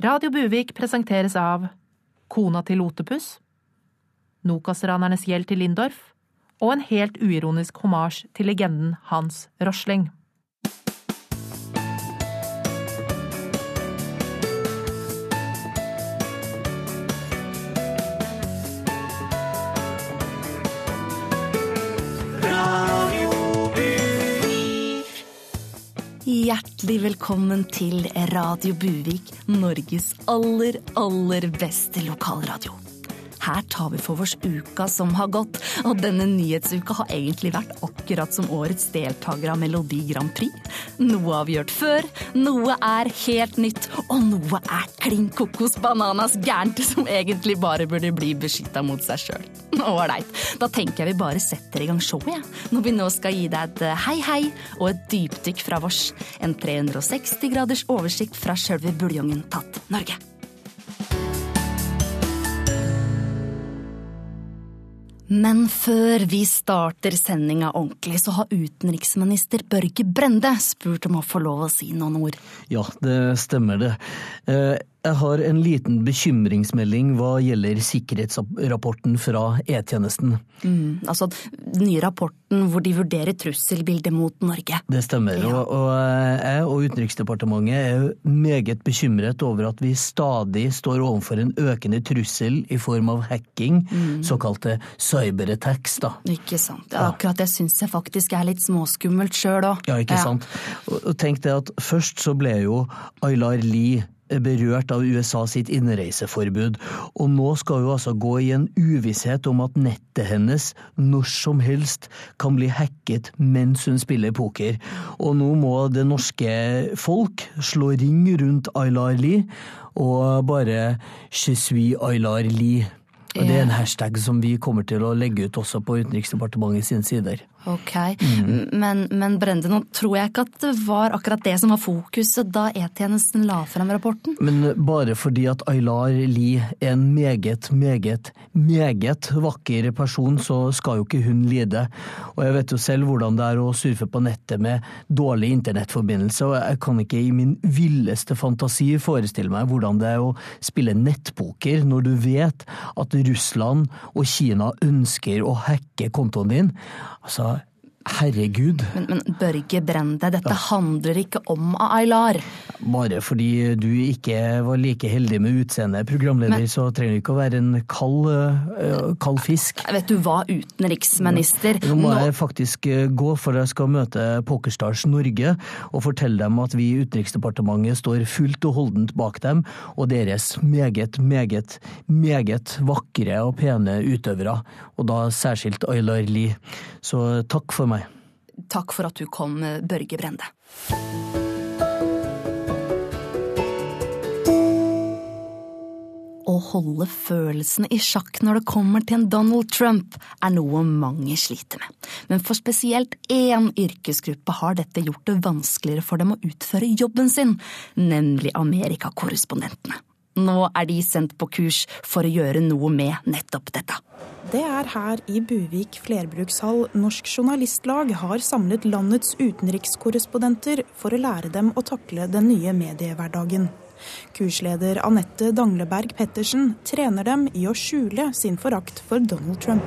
Radio Buvik presenteres av Kona til Lotepus, Nokas-ranernes gjeld til Lindorf og en helt uironisk homasj til legenden Hans Rosling. Hjertelig velkommen til Radio Buvik, Norges aller, aller beste lokalradio. Her tar vi for oss uka som har gått, og denne nyhetsuka har egentlig vært akkurat som årets deltaker av Melodi Grand Prix. Noe avgjort før, noe er helt nytt, og noe er klin kokos bananas gærent som egentlig bare burde bli beskytta mot seg sjøl. Ålreit, da tenker jeg vi bare setter i gang showet. Ja. Når vi nå skal gi deg et hei hei og et dypdykk fra vårs. En 360 graders oversikt fra sjølve buljongen tatt Norge. Men før vi starter sendinga ordentlig, så har utenriksminister Børge Brende spurt om å få lov å si noen ord. Ja, det stemmer det. Jeg har en liten bekymringsmelding hva gjelder sikkerhetsrapporten fra E-tjenesten. Mm, altså den nye rapporten hvor de vurderer trusselbildet mot Norge. Det stemmer, ja. og, og jeg og Utenriksdepartementet er meget bekymret over at vi stadig står overfor en økende trussel i form av hacking, mm. såkalte cyberattacks. da. Ikke sant. Ja, akkurat det syns jeg faktisk er litt småskummelt sjøl òg. Ja, ikke ja. sant. Og tenk det at først så ble jo Aylar Lie berørt av USA sitt innreiseforbud, og nå skal hun altså gå i en uvisshet om at nettet hennes når som helst kan bli hacket mens hun spiller poker. Og nå må det norske folk slå ring rundt Aylar Lie og bare Je suis Aylar Lie. Og Det er en hashtag som vi kommer til å legge ut også på Utenriksdepartementet sine sider. Ok, mm. men, men, Brende, nå tror jeg ikke at det var akkurat det som var fokuset da E-tjenesten la frem rapporten? Men bare fordi at Aylar Lie er en meget, meget, meget vakker person, så skal jo ikke hun lide. Og jeg vet jo selv hvordan det er å surfe på nettet med dårlig internettforbindelse, og jeg kan ikke i min villeste fantasi forestille meg hvordan det er å spille nettpoker når du vet at Russland og Kina ønsker å hacke kontoen din. Altså, Herregud. Men, men Børge Brende, dette handler ikke om Aylar. Bare fordi du ikke var like heldig med utseendet, programleder, men, så trenger du ikke å være en kald, uh, kald fisk. Vet du hva, utenriksminister Nå må jeg faktisk gå, for jeg skal møte Pokerstars Norge og fortelle dem at vi i Utenriksdepartementet står fullt og holdent bak dem og deres meget, meget, meget vakre og pene utøvere, og da særskilt Aylar Lie. Så takk for meg. Takk for at du kom, Børge Brende. Å holde følelsene i sjakk når det kommer til en Donald Trump, er noe mange sliter med. Men for spesielt én yrkesgruppe har dette gjort det vanskeligere for dem å utføre jobben sin, nemlig amerikakorrespondentene. Nå er de sendt på kurs for å gjøre noe med nettopp dette. Det er her i Buvik flerbrukshall Norsk Journalistlag har samlet landets utenrikskorrespondenter for å lære dem å takle den nye mediehverdagen. Kursleder Anette Dangleberg Pettersen trener dem i å skjule sin forakt for Donald Trump.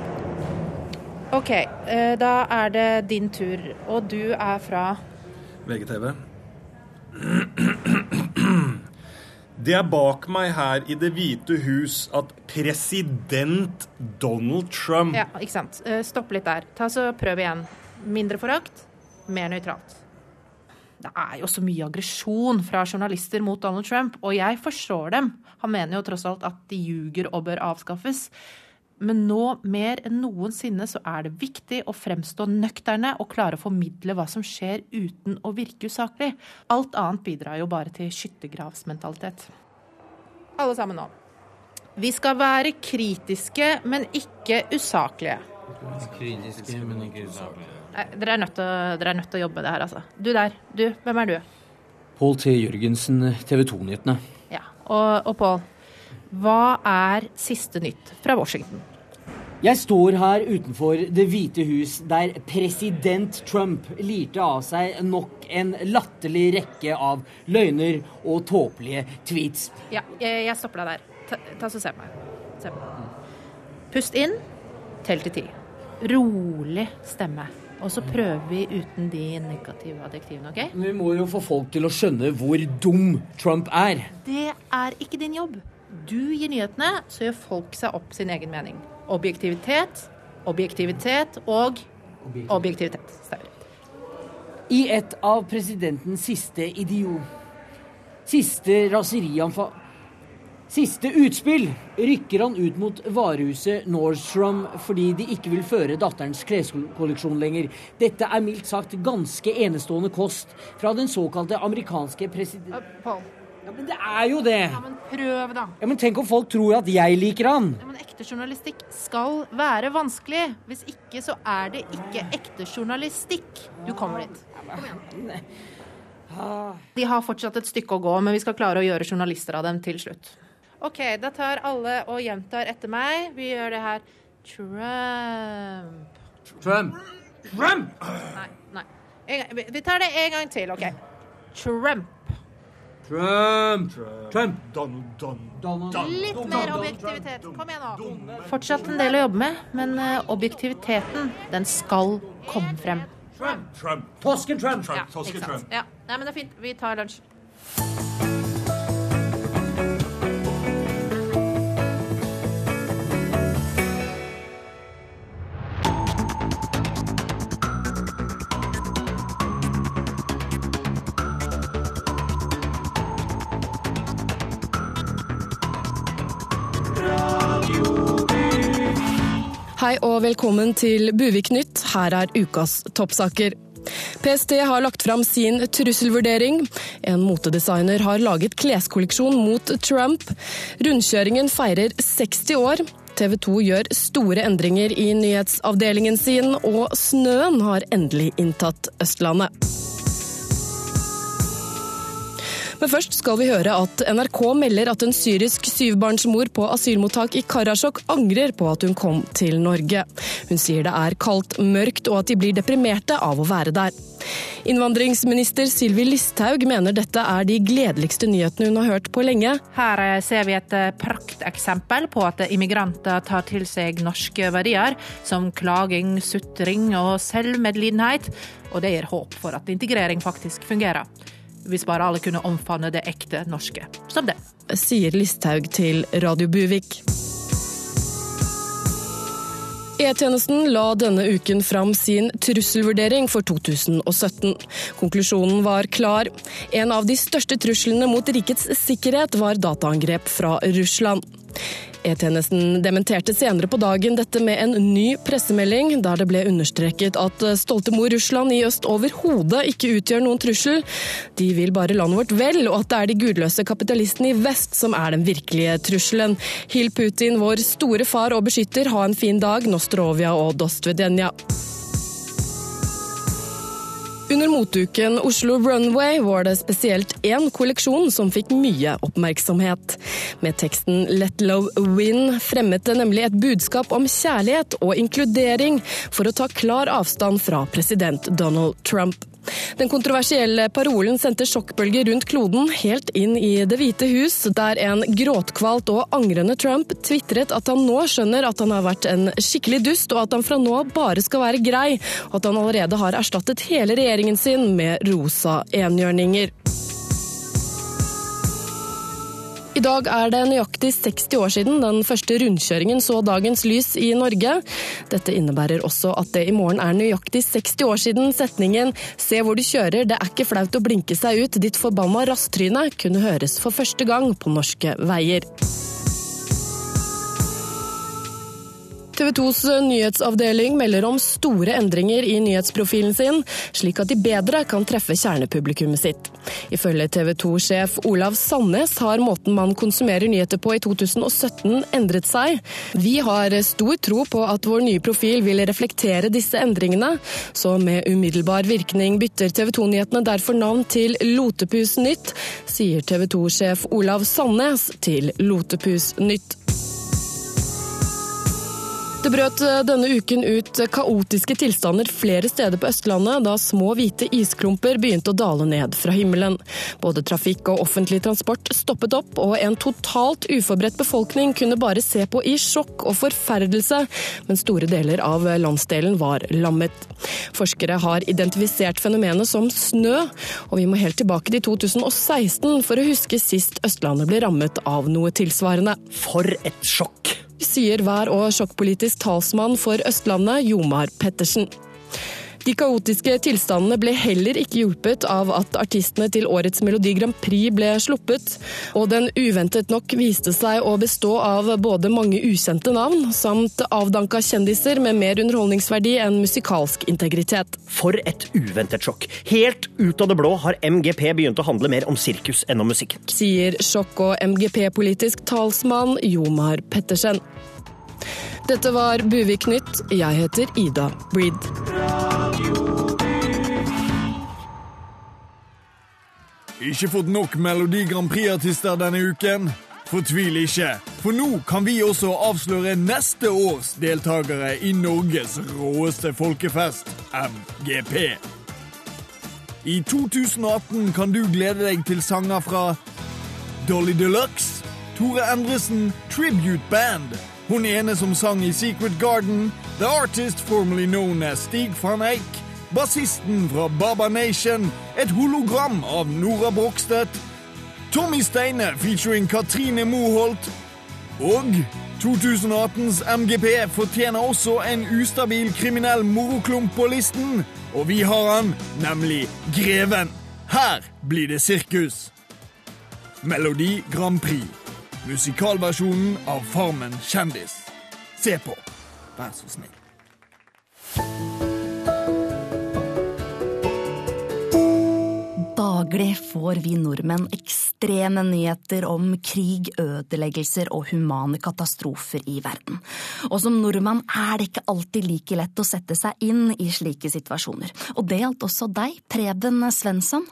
Ok, eh, da er det din tur, og du er fra VGTV. Det er bak meg her i Det hvite hus at president Donald Trump Ja, ikke sant. Eh, stopp litt der. Ta så Prøv igjen. Mindre forakt, mer nøytralt. Det er jo så mye aggresjon fra journalister mot Donald Trump, og jeg forstår dem. Han mener jo tross alt at de ljuger og bør avskaffes. Men nå mer enn noensinne så er det viktig å fremstå nøkterne og klare å formidle hva som skjer uten å virke usaklig. Alt annet bidrar jo bare til skyttergravsmentalitet. Alle sammen nå. Vi skal være kritiske, men ikke usaklige. Kritiske, men ikke usaklige. Nei, dere er, nødt til, dere er nødt til å jobbe det her, altså. Du der. Du, hvem er du? Pål T. Jørgensen, TV 2-nyhetene. Ja. Og, og Pål, hva er siste nytt fra Washington? Jeg står her utenfor Det hvite hus, der president Trump lirte av seg nok en latterlig rekke av løgner og tåpelige tweets. Ja, jeg, jeg stopper deg der. Ta, ta så Se på meg. Se på meg. Pust inn, tell til ti. Rolig stemme. Og så prøver vi uten de negative adjektivene, OK? Vi må jo få folk til å skjønne hvor dum Trump er. Det er ikke din jobb. Du gir nyhetene, så gjør folk seg opp sin egen mening. Objektivitet, objektivitet og objektivitet. Stemmer. I et av presidentens siste idiot... Siste raserianfall Siste utspill rykker han ut mot varehuset Nordstrom fordi de ikke vil føre datterens kleskolleksjon lenger. Dette er mildt sagt ganske enestående kost fra den såkalte amerikanske president... Pål. Ja, Men det er jo det! Ja, men prøv, da. Ja, Men tenk om folk tror at jeg liker han! Ja, men ekte journalistikk skal være vanskelig. Hvis ikke, så er det ikke ekte journalistikk. Du kommer dit. Kom igjen. De har fortsatt et stykke å gå, men vi skal klare å gjøre journalister av dem til slutt. OK, da tar alle og gjentar etter meg. Vi gjør det her. Trump. Trump! Trump! Nei, nei. En, gang- vi tar det en gang til, OK? Trump. Trump! Trump! Donald, Donald. Donald. Litt mer objektivitet. Kom igjen, nå. Fortsatt en del å jobbe med, men eh, objektiviteten, den skal komme frem. Trump. Tosken Trump! Ja, Tosken ikke sant? Trump. Ja. Nei, men det er fint. Vi tar lunsj. Hei og velkommen til Buvik Nytt. Her er ukas toppsaker. PST har lagt fram sin trusselvurdering. En motedesigner har laget kleskolleksjon mot Trump. Rundkjøringen feirer 60 år. TV 2 gjør store endringer i nyhetsavdelingen sin, og snøen har endelig inntatt Østlandet. Men først skal vi høre at NRK melder at en syrisk syvbarnsmor på asylmottak i Karasjok angrer på at hun kom til Norge. Hun sier det er kaldt, mørkt og at de blir deprimerte av å være der. Innvandringsminister Sylvi Listhaug mener dette er de gledeligste nyhetene hun har hørt på lenge. Her eh, ser vi et eh, prakteksempel på at immigranter tar til seg norske verdier, som klaging, sutring og selvmedlidenhet. Og det gir håp for at integrering faktisk fungerer. Hvis bare alle kunne omfavne det ekte norske som det. sier Listhaug til Radio Buvik. E-tjenesten la denne uken fram sin trusselvurdering for 2017. Konklusjonen var klar. En av de største truslene mot rikets sikkerhet var dataangrep fra Russland. E-tjenesten dementerte senere på dagen dette med en ny pressemelding, der det ble understreket at stolte mor Russland i øst overhodet ikke utgjør noen trussel. De vil bare landet vårt vel, og at det er de gudløse kapitalistene i vest som er den virkelige trusselen. Hill Putin, vår store far og beskytter, ha en fin dag, Nostrovia og Dostvedjenja. Under motuken Oslo Runway var det spesielt én kolleksjon som fikk mye oppmerksomhet. Med teksten Let love win fremmet det nemlig et budskap om kjærlighet og inkludering for å ta klar avstand fra president Donald Trump. Den kontroversielle parolen sendte sjokkbølger rundt kloden, helt inn i Det hvite hus, der en gråtkvalt og angrende Trump tvitret at han nå skjønner at han har vært en skikkelig dust, og at han fra nå bare skal være grei, og at han allerede har erstattet hele regjeringen sin med rosa enhjørninger. I dag er det nøyaktig 60 år siden den første rundkjøringen så dagens lys i Norge. Dette innebærer også at det i morgen er nøyaktig 60 år siden setningen 'Se hvor du kjører, det er ikke flaut å blinke seg ut, ditt forbanna rasttryne' kunne høres for første gang på norske veier. TV 2s nyhetsavdeling melder om store endringer i nyhetsprofilen sin, slik at de bedre kan treffe kjernepublikummet sitt. Ifølge TV 2-sjef Olav Sandnes har måten man konsumerer nyheter på i 2017 endret seg. Vi har stor tro på at vår nye profil vil reflektere disse endringene, så med umiddelbar virkning bytter TV 2-nyhetene derfor navn til Lotepus Nytt, sier TV 2-sjef Olav Sandnes til Lotepus Nytt. Det brøt eh, denne uken ut kaotiske tilstander flere steder på Østlandet da små hvite isklumper begynte å dale ned fra himmelen. Både trafikk og offentlig transport stoppet opp, og en totalt uforberedt befolkning kunne bare se på i sjokk og forferdelse, men store deler av landsdelen var lammet. Forskere har identifisert fenomenet som snø, og vi må helt tilbake til 2016 for å huske sist Østlandet ble rammet av noe tilsvarende. For et sjokk! Sier vær- og sjokkpolitisk talsmann for Østlandet, Jomar Pettersen. De kaotiske tilstandene ble heller ikke hjulpet av at artistene til årets Melodi Grand Prix ble sluppet, og den uventet nok viste seg å bestå av både mange ukjente navn, samt avdanka kjendiser med mer underholdningsverdi enn musikalsk integritet. For et uventet sjokk. Helt ut av det blå har MGP begynt å handle mer om sirkus enn om musikk. Sier sjokk- og MGP-politisk talsmann Jomar Pettersen. Dette var Buvik Nytt. Jeg heter Ida Breed. Ikke fått nok Melodi Grand Prix-artister denne uken? Fortvil ikke, for nå kan vi også avsløre neste års deltakere i Norges råeste folkefest, MGP. I 2018 kan du glede deg til sanger fra Dolly Deluxe, Tore Endresen Tribute Band, hun ene som sang i Secret Garden, The Artist formerly known as Stig van Eijk, bassisten fra Baba Nation, et hologram av Nora Brogstedt, Tommy Steine featuring Katrine Moholt og 2018s MGP fortjener også en ustabil kriminell moroklump på listen, og vi har han, nemlig Greven. Her blir det sirkus. Melodi Grand Prix. Musikalversjonen av Farmen kjendis. Se på, vær så snill. Daglig får vi nordmenn ekstreme nyheter om krig, ødeleggelser og humane katastrofer i verden. Og som nordmann er det ikke alltid like lett å sette seg inn i slike situasjoner. Og det gjaldt også deg, Preben Svensson.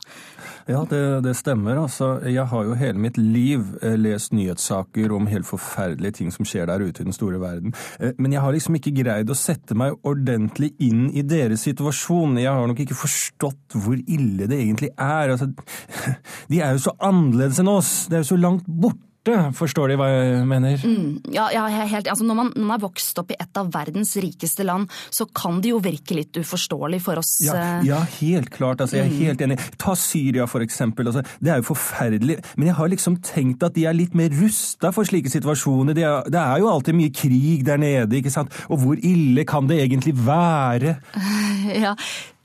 Ja, det, det, stemmer. Altså, jeg har jo hele mitt liv eh, lest nyhetssaker om helt forferdelige ting som skjer der ute i den store verden. Eh, men jeg har liksom ikke greid å sette meg ordentlig inn i deres situasjon. Jeg har nok ikke forstått hvor ille det egentlig er. Altså, de er jo så annerledes enn oss. Det er jo så langt borte forstår de hva jeg mener? Mm, ja, ja helt, altså når, man, når, man, er vokst opp i et av verdens rikeste land, så kan det jo virke litt uforståelig for oss. Ja, eh. ja helt klart. Altså, jeg er mm. helt enig. Ta Syria, for eksempel. Altså, det er jo forferdelig. Men jeg har liksom tenkt at de er litt mer rusta for slike situasjoner. Det er, det er jo alltid mye krig der nede, ikke sant? Og hvor ille kan det egentlig være? Ja,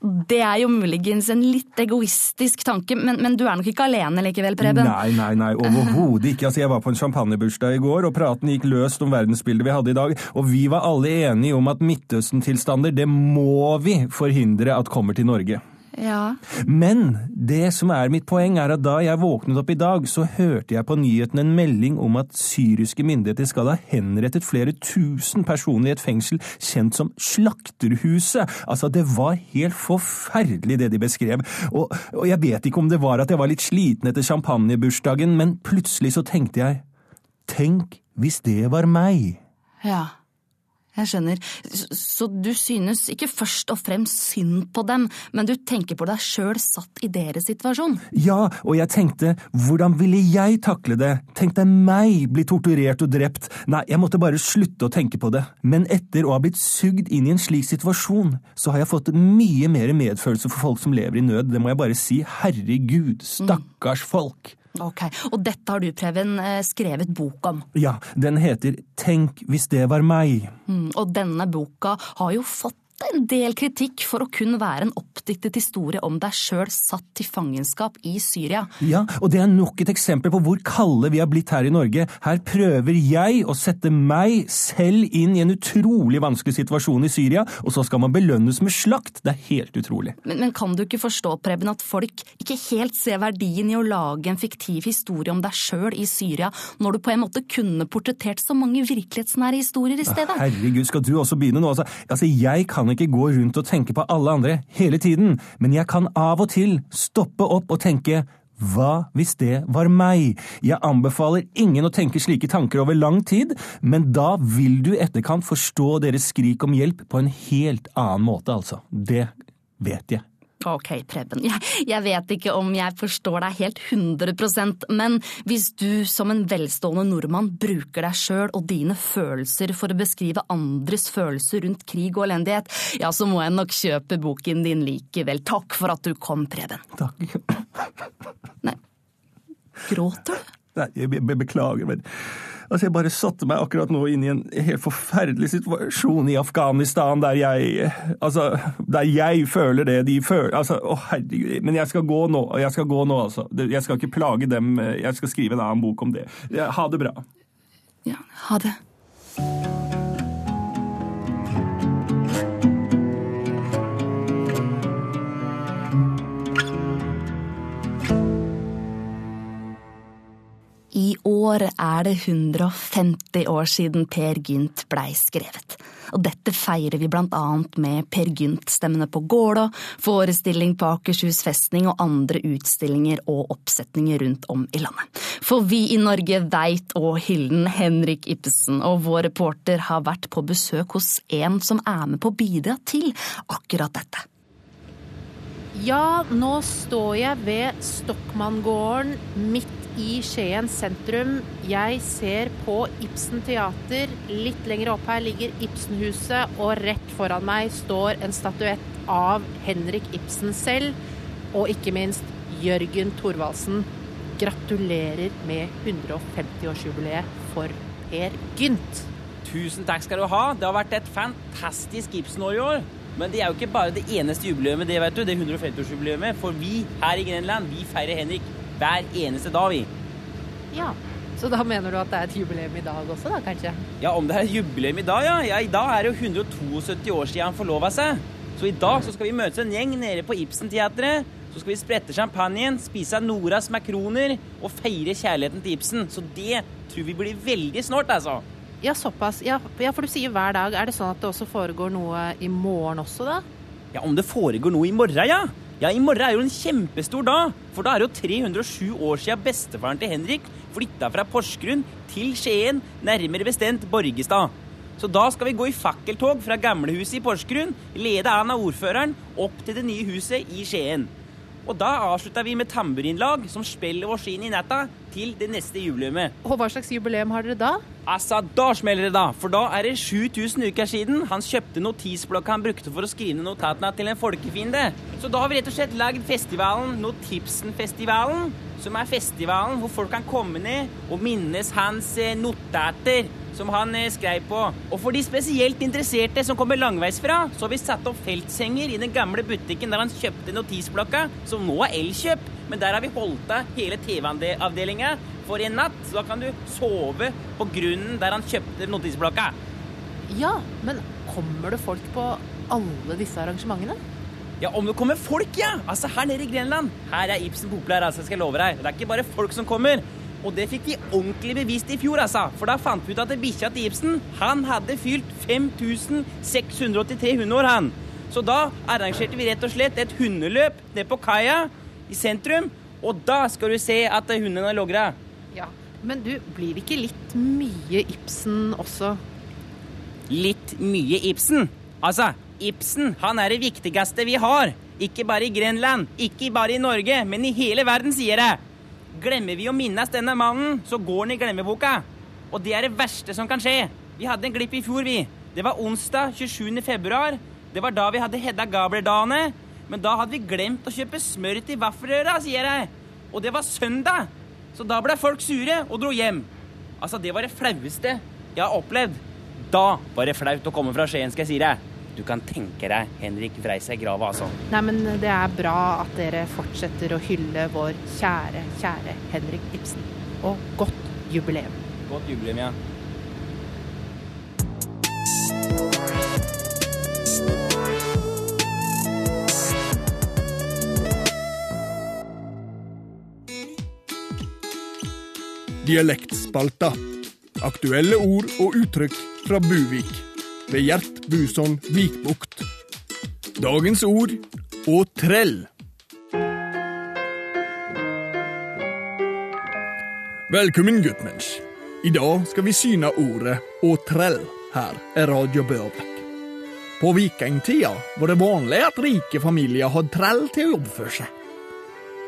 det er jo muligens en litt egoistisk tanke, men, men, du er nok ikke alene likevel, Preben? Nei, nei, nei, overhodet ikke. Altså, jeg var på en champagnebursdag i går, og praten gikk løst om verdensbildet vi hadde i dag, og vi var alle enige om at Midtøsten-tilstander, det må vi forhindre at kommer til Norge. Ja. Men det som er mitt poeng, er at da jeg våknet opp i dag, så hørte jeg på nyhetene en melding om at syriske myndigheter skal ha henrettet flere tusen personer i et fengsel kjent som Slakterhuset. Altså, det var helt forferdelig det de beskrev. Og, og jeg vet ikke om det var at jeg var litt sliten etter champagnebursdagen, men plutselig så tenkte jeg Tenk hvis det var meg. Ja. Jeg skjønner. Så du synes ikke først og fremst synd på dem, men du tenker på deg sjøl satt i deres situasjon? Ja, og jeg tenkte hvordan ville jeg takle det? Tenk deg meg bli torturert og drept. Nei, jeg måtte bare slutte å tenke på det. Men etter å ha blitt sugd inn i en slik situasjon, så har jeg fått mye mer medfølelse for folk som lever i nød. Det må jeg bare si. Herregud, stakkars folk. Ok, Og dette har du, Preben, eh, skrevet bok om? Ja, den heter Tenk hvis det var meg. Mm, og denne boka har jo fått en del kritikk for å kun være en oppdiktet historie om deg sjøl satt til fangenskap i Syria. Ja, og det er nok et eksempel på hvor kalde vi har blitt her i Norge. Her prøver jeg å sette meg selv inn i en utrolig vanskelig situasjon i Syria, og så skal man belønnes med slakt. Det er helt utrolig. Men, men kan du ikke forstå, Preben, at folk ikke helt ser verdien i å lage en fiktiv historie om deg sjøl i Syria, når du på en måte kunne portrettert så mange virkelighetsnære historier i stedet? Herregud, skal du også begynne nå? Altså, altså jeg kan kan ikke gå rundt og tenke på alle andre hele tiden, men jeg kan av og til stoppe opp og tenke Hva hvis det var meg? Jeg anbefaler ingen å tenke slike tanker over lang tid, men da vil du i etterkant forstå deres skrik om hjelp på en helt annen måte, altså. Det vet jeg. Ok, Preben, jeg, jeg, vet ikke om jeg forstår deg helt 100% men hvis du som en velstående nordmann bruker deg sjøl og dine følelser for å beskrive andres følelser rundt krig og elendighet, ja, så må jeg nok kjøpe boken din likevel. Takk for at du kom, Preben. Takk. Nei, gråter du? Nei, jeg beklager, men Altså, jeg bare satte meg akkurat nå inn i en helt forferdelig situasjon i Afghanistan, der jeg Altså, der jeg føler det de føler Altså, å herregud. Men jeg skal gå nå. Jeg skal gå nå, altså. Jeg skal ikke plage dem. Jeg skal skrive en annen bok om det. Ha det bra. Ja, ha det. År er det 150 år siden Per Gynt blei skrevet. Og dette feirer vi blant annet med Per Gynt-stemmene på Gålå, forestilling på Akershus festning og andre utstillinger og oppsetninger rundt om i landet. For vi i Norge veit og hyllen Henrik Ibsen, og vår reporter har vært på besøk hos en som er med på å bidra til akkurat dette. Ja, nå står jeg ved Stokmanngården midt i Skien sentrum. Jeg ser på Ibsen teater. Litt lenger opp her ligger Ibsenhuset, og rett foran meg står en statuett av Henrik Ibsen selv, og ikke minst Jørgen Thorvaldsen. Gratulerer med 150-årsjubileet for Per Gynt. Tusen takk skal du ha. Det har vært et fantastisk Ibsen-år i år. Men det er jo ikke bare det eneste jubileet, det vet du, det 150-årsjubileet. For vi her i Grenland, vi feirer Henrik hver eneste dag, vi. Ja, Så da mener du at det er et jubileum i dag også, da, kanskje? Ja, om det er et jubileum i dag, ja. ja I dag er det jo 172 år siden han forlova seg. Så i dag så skal vi møtes en gjeng nede på Ibsen-teatret. Så skal vi sprette champagnen, spise Noras makroner og feire kjærligheten til Ibsen. Så det tror vi blir veldig snålt, altså. Ja, såpass. Ja, ja, for du sier hver dag. Er det sånn at det også foregår noe i morgen også, da? Ja, om det foregår noe i morgen, ja. Ja, I morgen er jo en kjempestor dag, for da er det jo 307 år siden bestefaren til Henrik flytta fra Porsgrunn til Skien, nærmere bestemt Borgestad. Så da skal vi gå i fakkeltog fra gamlehuset i Porsgrunn, lede an av ordføreren, opp til det nye huset i Skien. Og da avslutta vi med tamburinlag som spiller oss inn i natta til det neste jubileumet. Og hva slags jubileum har dere da? Altså, Da smeller det, da. For da er det 7000 uker siden han kjøpte notisblokka han brukte for å skrive notatene til en folkefiende. Så da har vi rett og slett lagd festivalen Notipsenfestivalen, som er festivalen hvor folk kan komme ned og minnes hans eh, notater som han eh, skrev på. Og for de spesielt interesserte som kommer langveisfra, så har vi satt opp feltsenger i den gamle butikken der han kjøpte notisblokka, som nå er Elkjøp. Men der har vi holdt av hele TV-avdelinga for en natt, så da kan du sove på grunnen der han kjøpte notisblokka. Ja, men kommer det folk på alle disse arrangementene? Ja, om det kommer folk, ja! Altså, Her nede i Grenland. Her er Ibsen populær, altså, jeg skal love deg. Det er ikke bare folk som kommer. Og det fikk de ordentlig bevist i fjor, altså. For da fant vi ut at bikkja til Ibsen han hadde fylt 5683 hundeår, han. Så da arrangerte vi rett og slett et hundeløp ned på kaia i sentrum. Og da skal du se at hundene logra. Ja, Men du, blir det ikke litt mye Ibsen også? Litt mye Ibsen? Altså, Ibsen han er det viktigste vi har. Ikke bare i Grenland, ikke bare i Norge, men i hele verden, sier jeg. Glemmer vi å minnes denne mannen, så går han i glemmeboka. Og det er det verste som kan skje. Vi hadde en glipp i fjor, vi. Det var onsdag 27. februar. Det var da vi hadde Hedda Gabler-dagene. Men da hadde vi glemt å kjøpe smør til vaffelrøra, sier jeg. Og det var søndag. Så da ble folk sure og dro hjem. Altså, det var det flaueste jeg har opplevd. Da var det flaut å komme fra Skien, skal jeg si deg. Du kan tenke deg Henrik Vreise grava, altså. Nei, men det er bra at dere fortsetter å hylle vår kjære, kjære Henrik Ibsen. Og godt jubileum. Godt jubileum, ja. Dialektspalta. Aktuelle ord og uttrykk fra Buvik ved Gjert Buson Vikbukt. Dagens ord og trell. Velkommen, guttmensch. I dag skal vi syne ordet åtrell her i Radio Børvik. På vikingtida var det vanlig at rike familier hadde trell til å oppføre seg.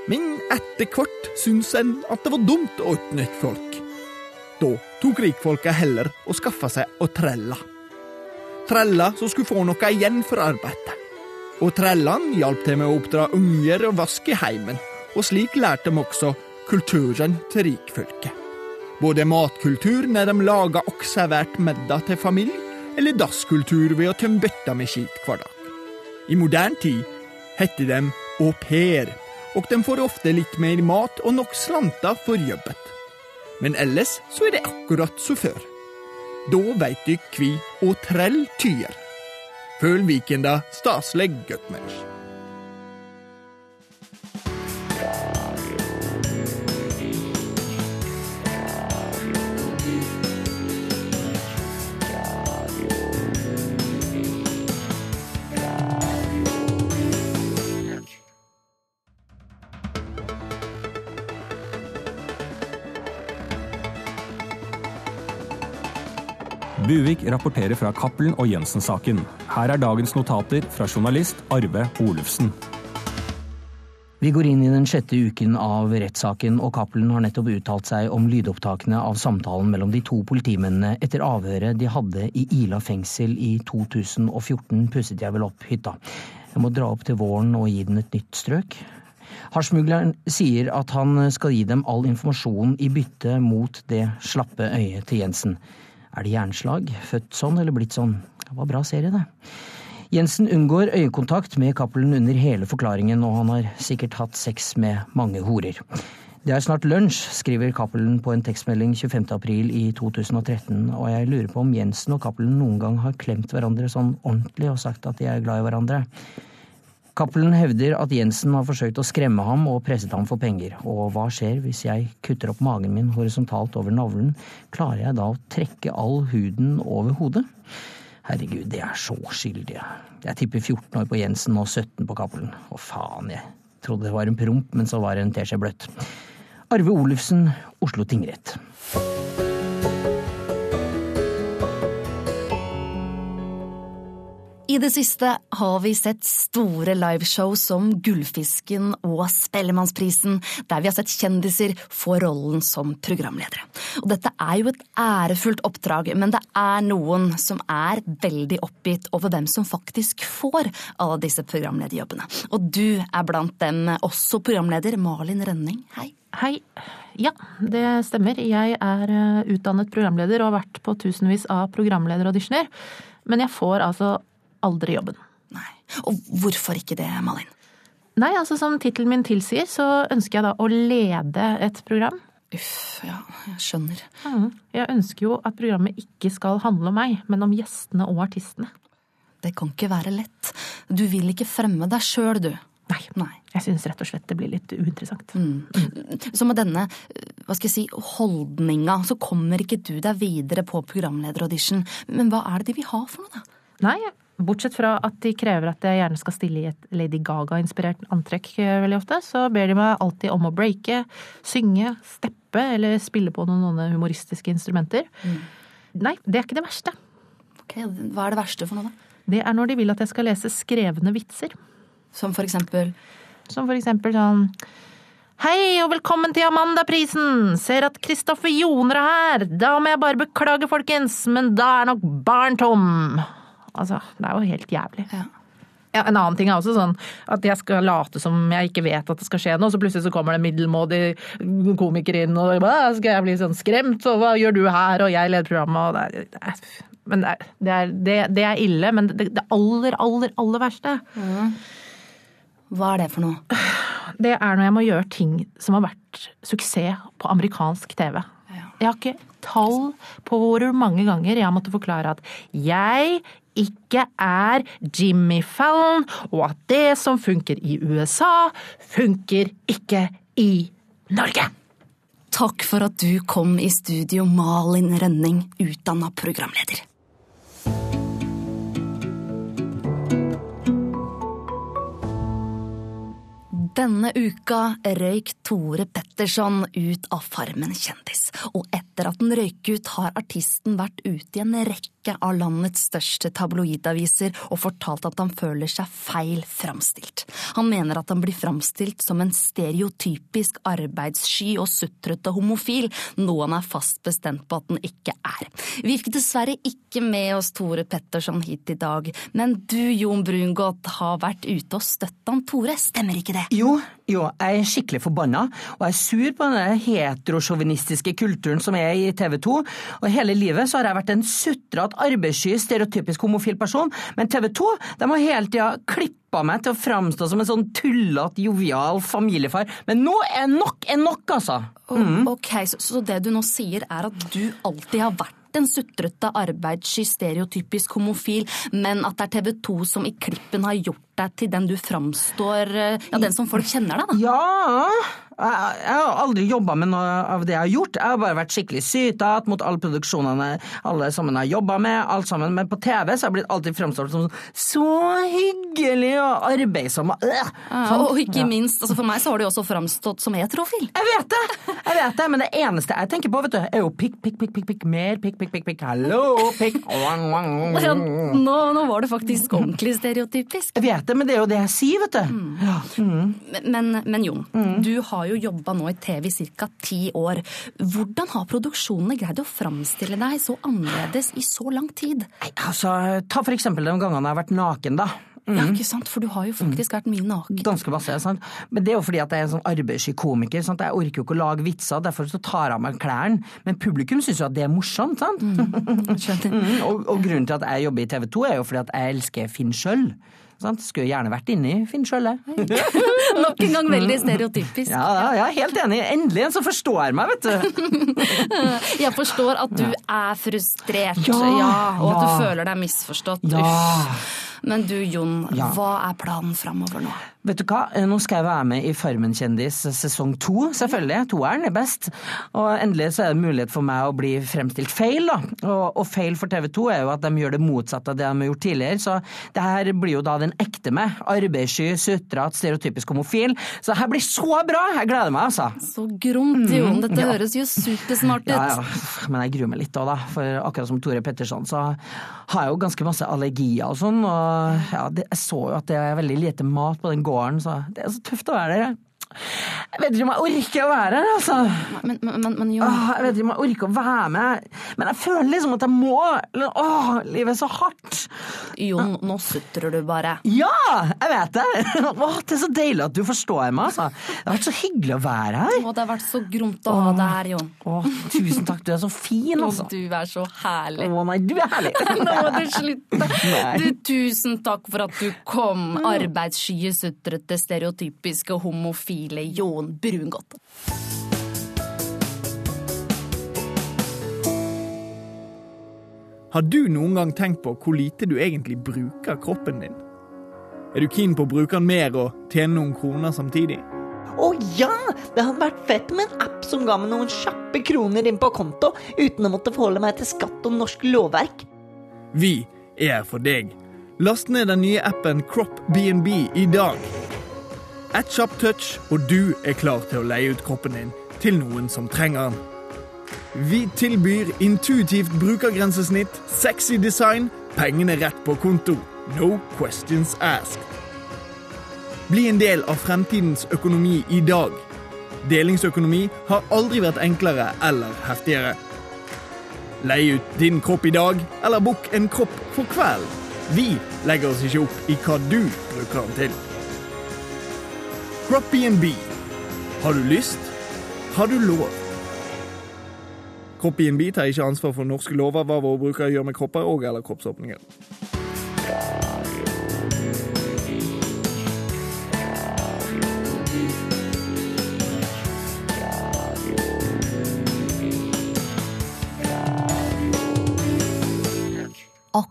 Men etter hvert syntes en at det var dumt å utnytte folk. Da tok rikfolka heller og skaffa seg å trelle. Treller som skulle få noe igjen for arbeidet. Og trellene hjalp til med å oppdra unger og vaske heimen, og slik lærte de også kulturen til rikfolket. Både matkultur når de laga og serverte middag til familie, eller dasskultur ved å tømme bøtta med skit hver dag. I moderne tid heter de au pair, og de får ofte litt mer mat og nok slanter for jobbet. Men ellers så er det akkurat som før. Da veit dykk kvi og trell tyr. Føl Vikenda staselig guttmensch. Buvik rapporterer fra Cappelen og Jensen-saken. Her er dagens notater fra journalist Arve Olufsen. Vi går inn i den sjette uken av rettssaken, og Cappelen har nettopp uttalt seg om lydopptakene av samtalen mellom de to politimennene etter avhøret de hadde i Ila fengsel i 2014, pusset jeg vel opp hytta. Jeg må dra opp til våren og gi den et nytt strøk. Harsmugleren sier at han skal gi dem all informasjon i bytte mot det slappe øyet til Jensen. Er det hjerneslag? Født sånn eller blitt sånn? Det var bra serie, det. Jensen unngår øyekontakt med Cappelen under hele forklaringen, og han har sikkert hatt sex med mange horer. Det er snart lunsj, skriver Cappelen på en tekstmelding 25. april i 2013, og jeg lurer på om Jensen og Cappelen noen gang har klemt hverandre sånn ordentlig og sagt at de er glad i hverandre. Cappelen hevder at Jensen har forsøkt å skremme ham og presset ham for penger. Og hva skjer hvis jeg kutter opp magen min horisontalt over navlen? Klarer jeg da å trekke all huden over hodet? Herregud, det er så skyldig. Jeg tipper 14 år på Jensen og 17 på Cappelen. Å faen, jeg trodde det var en promp, men så var det en teskje bløtt. Arve Olufsen, Oslo tingrett. I det siste har vi sett store liveshow som Gullfisken og Spellemannsprisen, der vi har sett kjendiser få rollen som programledere. Og dette er jo et ærefullt oppdrag, men det er noen som er veldig oppgitt over hvem som faktisk får alle disse programlederjobbene. Og du er blant dem, også programleder Malin Rønning. Hei. Hei. Ja, det stemmer. Jeg er eh, utdannet programleder og har vært på tusenvis av programlederauditioner. Men jeg får altså aldri jobben. Nei. Og hvorfor ikke det, Malin? Nei, altså som tittelen min tilsier, så ønsker jeg da å lede et program. Uff, ja, jeg skjønner. Mm. Jeg ønsker jo at programmet ikke skal handle om meg, men om gjestene og artistene. Det kan ikke være lett. Du vil ikke fremme deg sjøl, du. Nei. Nei. Jeg syns rett og slett det blir litt uinteressant. Mm. Så med denne hva skal jeg si, holdninga, så kommer ikke du deg videre på programlederaudition. Men hva er det de vil ha for noe, da? Nei, Bortsett fra at de krever at jeg gjerne skal stille i et Lady Gaga-inspirert antrekk veldig ofte, så ber de meg alltid om å breake, synge, steppe eller spille på noen, noen humoristiske instrumenter. Mm. Nei, det er ikke det verste. Ok, Hva er det verste for noe, da? Det er når de vil at jeg skal lese skrevne vitser. Som for eksempel? Som for eksempel sånn Hei og velkommen til Amandaprisen! Ser at Kristoffer Joner er her! Da må jeg bare beklage, folkens, men da er nok barn tom! Altså, det er jo helt jævlig. Ja. Ja, en annen ting er også sånn at jeg skal late som jeg ikke vet at det skal skje noe, så plutselig så kommer det middelmådig komiker inn og da skal jeg bli sånn skremt, og hva gjør du her, og jeg leder programmet, og det er, det er men det er, det, er, ille, men det, aller, aller, aller verste mm. Hva er det for noe? Det er når jeg må gjøre ting som har vært suksess på amerikansk TV. Ja. Jeg har ikke tall på hvor mange ganger jeg har måttet forklare at jeg ikke er Jimmy Fallon, og at det som funker i USA, funker ikke i Norge. Takk for at du kom i studio, Malin Rønning, utdanna programleder. Denne uka røyk Tore Petterson ut av Farmen kjendis. Og etter at den røyk ut, har artisten vært ute i en rekke av landets største tabloidaviser og fortalt at han føler seg feil framstilt. Han mener at han blir framstilt som en stereotypisk arbeidssky og sutrete homofil, noe han er fast bestemt på at han ikke er. Vi fikk dessverre ikke med oss Tore Petterson hit i dag, men du, Jon Brungot, har vært ute og støtta han Tore, stemmer ikke det? Jo, jo, jeg er skikkelig forbanna, og jeg er sur på den heterosjåvinistiske kulturen som er i TV 2. Og hele livet så har jeg vært en sutrete, arbeidssky, stereotypisk homofil person, men TV 2 de har hele tida klippa meg til å framstå som en sånn tullete, jovial familiefar. Men nå er nok er nok, altså! Mm. Ok, så, så det du nå sier er at du alltid har vært en sutrete, arbeidssky, stereotypisk homofil, men at det er TV 2 som i klippen har gjort deg til den du framstår Ja, den som folk kjenner deg, da. Ja, jeg, jeg har aldri jobba med noe av det jeg har gjort. Jeg har bare vært skikkelig sytete mot alle produksjonene alle sammen har jobba med. alt sammen. Men på TV så har jeg blitt alltid fremstått som så hyggelig og arbeidsom. Øh, sånn. og ikke minst, altså for meg så har du også framstått som heterofil. Jeg vet det! jeg vet det, Men det eneste jeg tenker på, vet du, er jo pikk, pikk, pikk, pikk, pikk, mer pikk, pikk, pikk, pikk, hallo, pikk. Ja, nå, nå var det faktisk ordentlig stereotypisk. Jeg vet det, men det er jo det jeg sier, vet du. Ja. Mm. Men, men Jon, du har jo jobba nå i TV i ca. ti år. Hvordan har produksjonene greid å framstille deg så annerledes i så lang tid? Nei, Altså, Ta for eksempel de gangene jeg har vært naken, da. Ja, ikke sant? For du har jo faktisk vært mye naken. Ganske masse, sant? Men det er jo fordi at jeg er en sånn arbeidssky komiker. Sant? Jeg orker jo ikke å lage vitser, derfor så tar jeg av meg klærne. Men publikum syns jo at det er morsomt, sant? Mm, og, og grunnen til at jeg jobber i TV 2 er jo fordi at jeg elsker Finn Schjøll. Sant? Skulle gjerne vært inni Finn Schjølle. Nok en gang veldig stereotypisk. Ja, ja, er helt enig. Endelig en som forstår meg, vet du. Jeg forstår at du er frustrert, Ja, og at du ja. føler deg misforstått. Ja. Uff. Men du Jon, Ja. hva er planen framover nå? Vet du hva, nå skal jeg være med i Farmen kjendis sesong to, selvfølgelig. Toeren er best. Og endelig så er det mulighet for meg å bli fremstilt feil, da. Og, og feil for TV 2 er jo at de gjør det motsatte av det de har gjort tidligere. Så det her blir jo da den ekte meg. Arbeidssky, sutrete, stereotypisk homofil. Så det her blir så bra! Jeg gleder meg, altså. Så gromt, Jon. Dette ja. høres jo supersmart ut. Ja, ja. Men jeg gruer meg litt òg, da. For akkurat som Tore Petterson, så har jeg jo ganske masse allergier og sånn. Og ja, det, jeg så jo at det er veldig lite mat på den gården, så det er så tøft å være der. Jeg vet ikke om jeg orker å være her, altså. Men, men, men, jo. Åh, jeg vet ikke om jeg orker å være med, men jeg føler liksom at jeg må. Åh, livet er så hardt. Jon, nå sutrer du bare. Ja, jeg vet det! Åh, det er så deilig at du forstår meg, altså. Det har vært så hyggelig å være her. Åh, det har vært så gromt å ha deg her, Jon. Åh, tusen takk, du er så fin, altså. du er så herlig. Åh, nei, du er herlig. Nå må du slutte. Du, tusen takk for at du kom, arbeidsskye, sutrete, stereotypiske, homofile Jon Brungot. Har du noen gang tenkt på hvor lite du egentlig bruker kroppen din? Er du keen på å bruke den mer og tjene noen kroner samtidig? Å ja! Det hadde vært fett med en app som ga meg noen kjappe kroner inn på konto, uten å måtte forholde meg til skatt og norsk lovverk. Vi er her for deg. Last ned den nye appen Crop BNB i dag. Et kjapt touch, og du er klar til å leie ut kroppen din til noen som trenger den. Vi tilbyr intuitivt brukergrensesnitt, sexy design, pengene rett på konto. No questions asked. Bli en del av fremtidens økonomi i dag. Delingsøkonomi har aldri vært enklere eller heftigere. Leie ut din kropp i dag, eller bukk en kropp for kvelden. Vi legger oss ikke opp i hva du bruker den til. Crop BNB. Har du lyst? Har du lov? Kropp BNB tar ikke ansvar for norske lover hva våre brukere gjør med kropper og eller kroppsåpninger.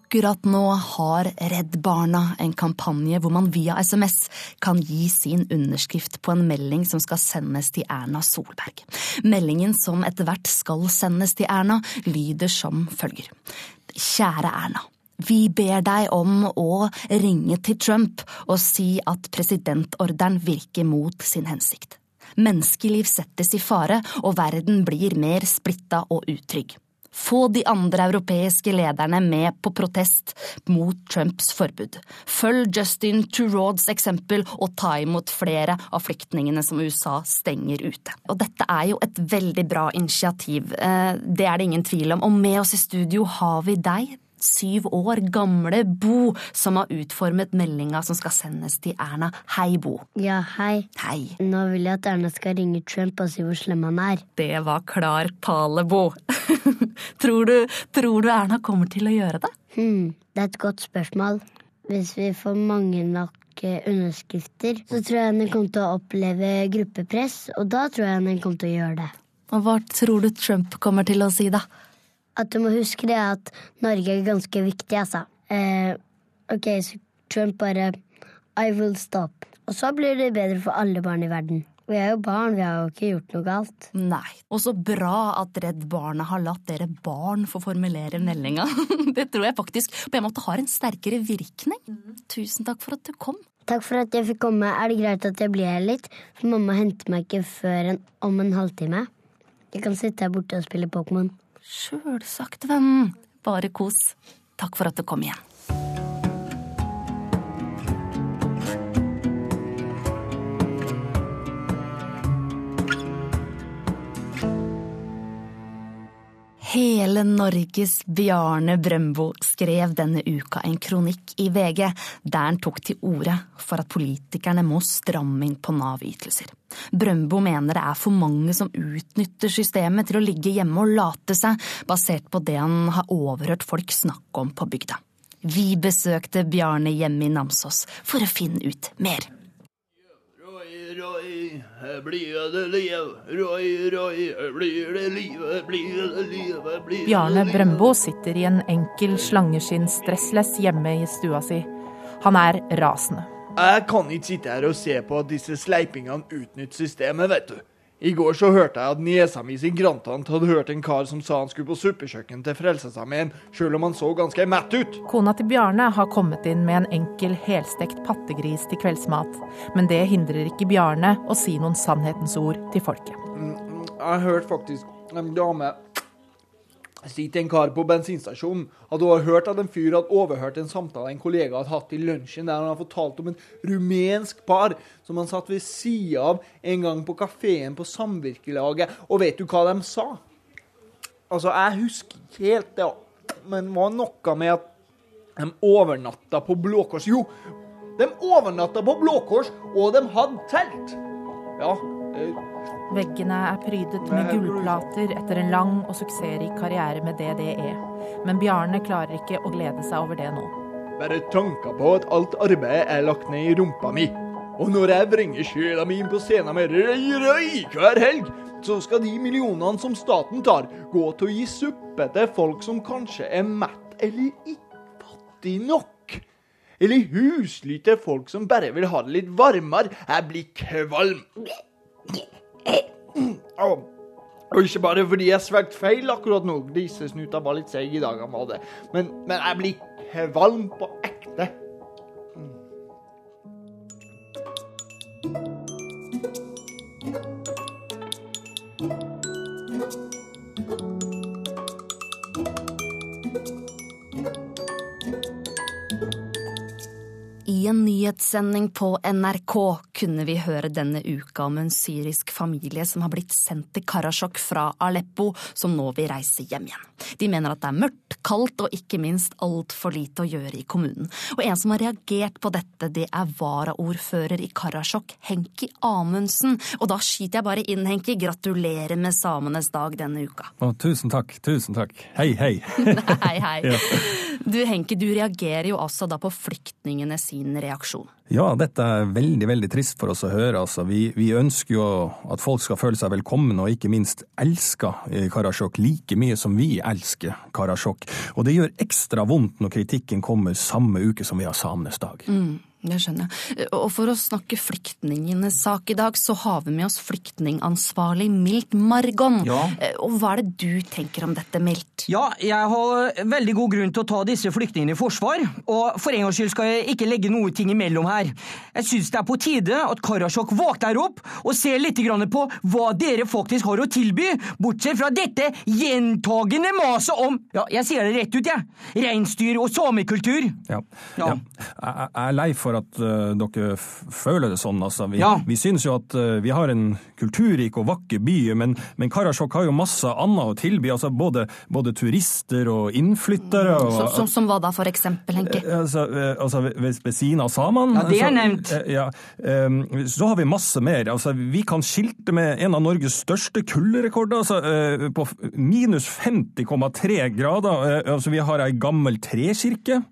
Akkurat nå har Redd Barna en kampanje hvor man via SMS kan gi sin underskrift på en melding som skal sendes til Erna Solberg. Meldingen som etter hvert skal sendes til Erna, lyder som følger. Kjære Erna. Vi ber deg om å ringe til Trump og si at presidentordren virker mot sin hensikt. Menneskeliv settes i fare, og verden blir mer splitta og utrygg. Få de andre europeiske lederne med på protest mot Trumps forbud. Følg Justin Trudeaus eksempel og ta imot flere av flyktningene som USA stenger ute. Og dette er jo et veldig bra initiativ, eh, det er det ingen tvil om. Og med oss i studio har vi deg, syv år gamle Bo, som har utformet meldinga som skal sendes til Erna. Hei, Bo. Ja, hei. Hei. Nå vil jeg at Erna skal ringe Trump og si hvor slem han er. Det var klar tale, Bo. tror, du, tror du Erna kommer til å gjøre det? Hmm, det er et godt spørsmål. Hvis vi får mange nok eh, underskrifter, så tror jeg hun kommer til å oppleve gruppepress, og da tror jeg hun kommer til å gjøre det. Og hva tror du Trump kommer til å si, da? At du må huske det at Norge er ganske viktig, altså. Eh, ok, så Trump bare I will stop. Og så blir det bedre for alle barn i verden. Vi er jo barn, vi har jo ikke gjort noe galt. Nei. Og så bra at Redd Barna har latt dere barn få formulere meldinga. Det tror jeg faktisk på en måte har en sterkere virkning. Tusen takk for at du kom. Takk for at jeg fikk komme. Er det greit at jeg blir her litt? For mamma henter meg ikke før en, om en halvtime. Jeg kan sitte her borte og spille Pokémon. Sjølsagt, vennen. Bare kos. Takk for at du kom igjen. Hele Norges Bjarne Brøndbo skrev denne uka en kronikk i VG der han tok til orde for at politikerne må stramme inn på Nav-ytelser. Brøndbo mener det er for mange som utnytter systemet til å ligge hjemme og late seg, basert på det han har overhørt folk snakke om på bygda. Vi besøkte Bjarne hjemme i Namsos for å finne ut mer. Her blir det liv. Roy, Roy, blir det liv, blir det liv, blir det Bjarne. Brøndbo sitter i en enkel slangeskinn-stressless hjemme i stua si. Han er rasende. Jeg kan ikke sitte her og se på at disse sleipingene utnytter systemet, vet du. I går så hørte jeg at niesa mi sin grandtante hadde hørt en kar som sa han skulle på suppekjøkken til Frelsesarmeen, sjøl om han så ganske mett ut. Kona til Bjarne har kommet inn med en enkel helstekt pattegris til kveldsmat. Men det hindrer ikke Bjarne å si noen sannhetens ord til folket. Jeg hørte faktisk en dame si til en kar på bensinstasjonen at hun har hørt at en fyr hadde overhørt en samtale en kollega hadde hatt i lunsjen, der han har fortalt om en rumensk par som han satt ved sida av en gang på kafeen på Samvirkelaget. Og vet du hva de sa? Altså, jeg husker ikke helt det, men det var noe med at de overnatta på Blå Kors. Jo, de overnatta på Blå Kors, og de hadde telt! Ja. Veggene er prydet med gullplater etter en lang og suksessrik karriere med DDE. Men Bjarne klarer ikke å glede seg over det nå. Bare tanker på at alt arbeidet er lagt ned i rumpa mi. Og når jeg vrenger sjela mi inn på scenen med røy hver helg, så skal de millionene som staten tar, gå til å gi suppe til folk som kanskje er mett eller ikke fattig nok. Eller husly til folk som bare vil ha det litt varmere. Jeg blir kvalm. Au. Og ikke bare fordi jeg svelget feil akkurat nå, grisesnuta var litt seig i dag. Men, men jeg blir kvalm på en nyhetssending på NRK kunne vi høre denne uka om en syrisk familie som har blitt sendt til Karasjok fra Aleppo, som nå vil reise hjem igjen. De mener at det er mørkt, kaldt og ikke minst altfor lite å gjøre i kommunen. Og en som har reagert på dette, det er varaordfører i Karasjok, Henki Amundsen. Og da skyter jeg bare inn, Henki, gratulerer med samenes dag denne uka. Å, tusen takk, tusen takk. Hei, hei. Hei, hei. Du Henki, du reagerer jo også da på flyktningene sin reaksjon. Ja, dette er veldig, veldig trist for oss å høre. Altså, vi, vi ønsker jo at folk skal føle seg velkomne, og ikke minst elska Karasjok like mye som vi elsker Karasjok. Og det gjør ekstra vondt når kritikken kommer samme uke som vi har samenes dag. Mm. Det skjønner jeg. Og for å snakke flyktningenes sak i dag, så har vi med oss flyktningansvarlig Milt Margon. Ja. Og hva er det du tenker om dette, Milt? Ja, jeg har veldig god grunn til å ta disse flyktningene i forsvar, og for en gangs skyld skal jeg ikke legge noe ting imellom her. Jeg syns det er på tide at Karasjok våkner opp og ser litt på hva dere faktisk har å tilby, bortsett fra dette gjentagende maset om Ja, jeg sier det rett ut, jeg. Reinsdyr og samekultur. Ja. Ja. ja. Jeg jeg er lei for at uh, dere føler det sånn. Altså. Vi, Ja. vi synes jo at uh, vi har en kulturrik og vakker by, men, men Karasjok har jo masse annet å tilby. Altså både, både turister og innflyttere. Og, Så, som, som hva da, for eksempel, Henke? Eh, Altså, altså ved, ved siden av samene Ja, det er så- nevnt. eh, Ja, um, så har vi masse mer. Altså, vi kan skilte med en av Norges største kulderekorder, altså, på minus 50,3 grader. Altså, vi har ei gammel trekirke.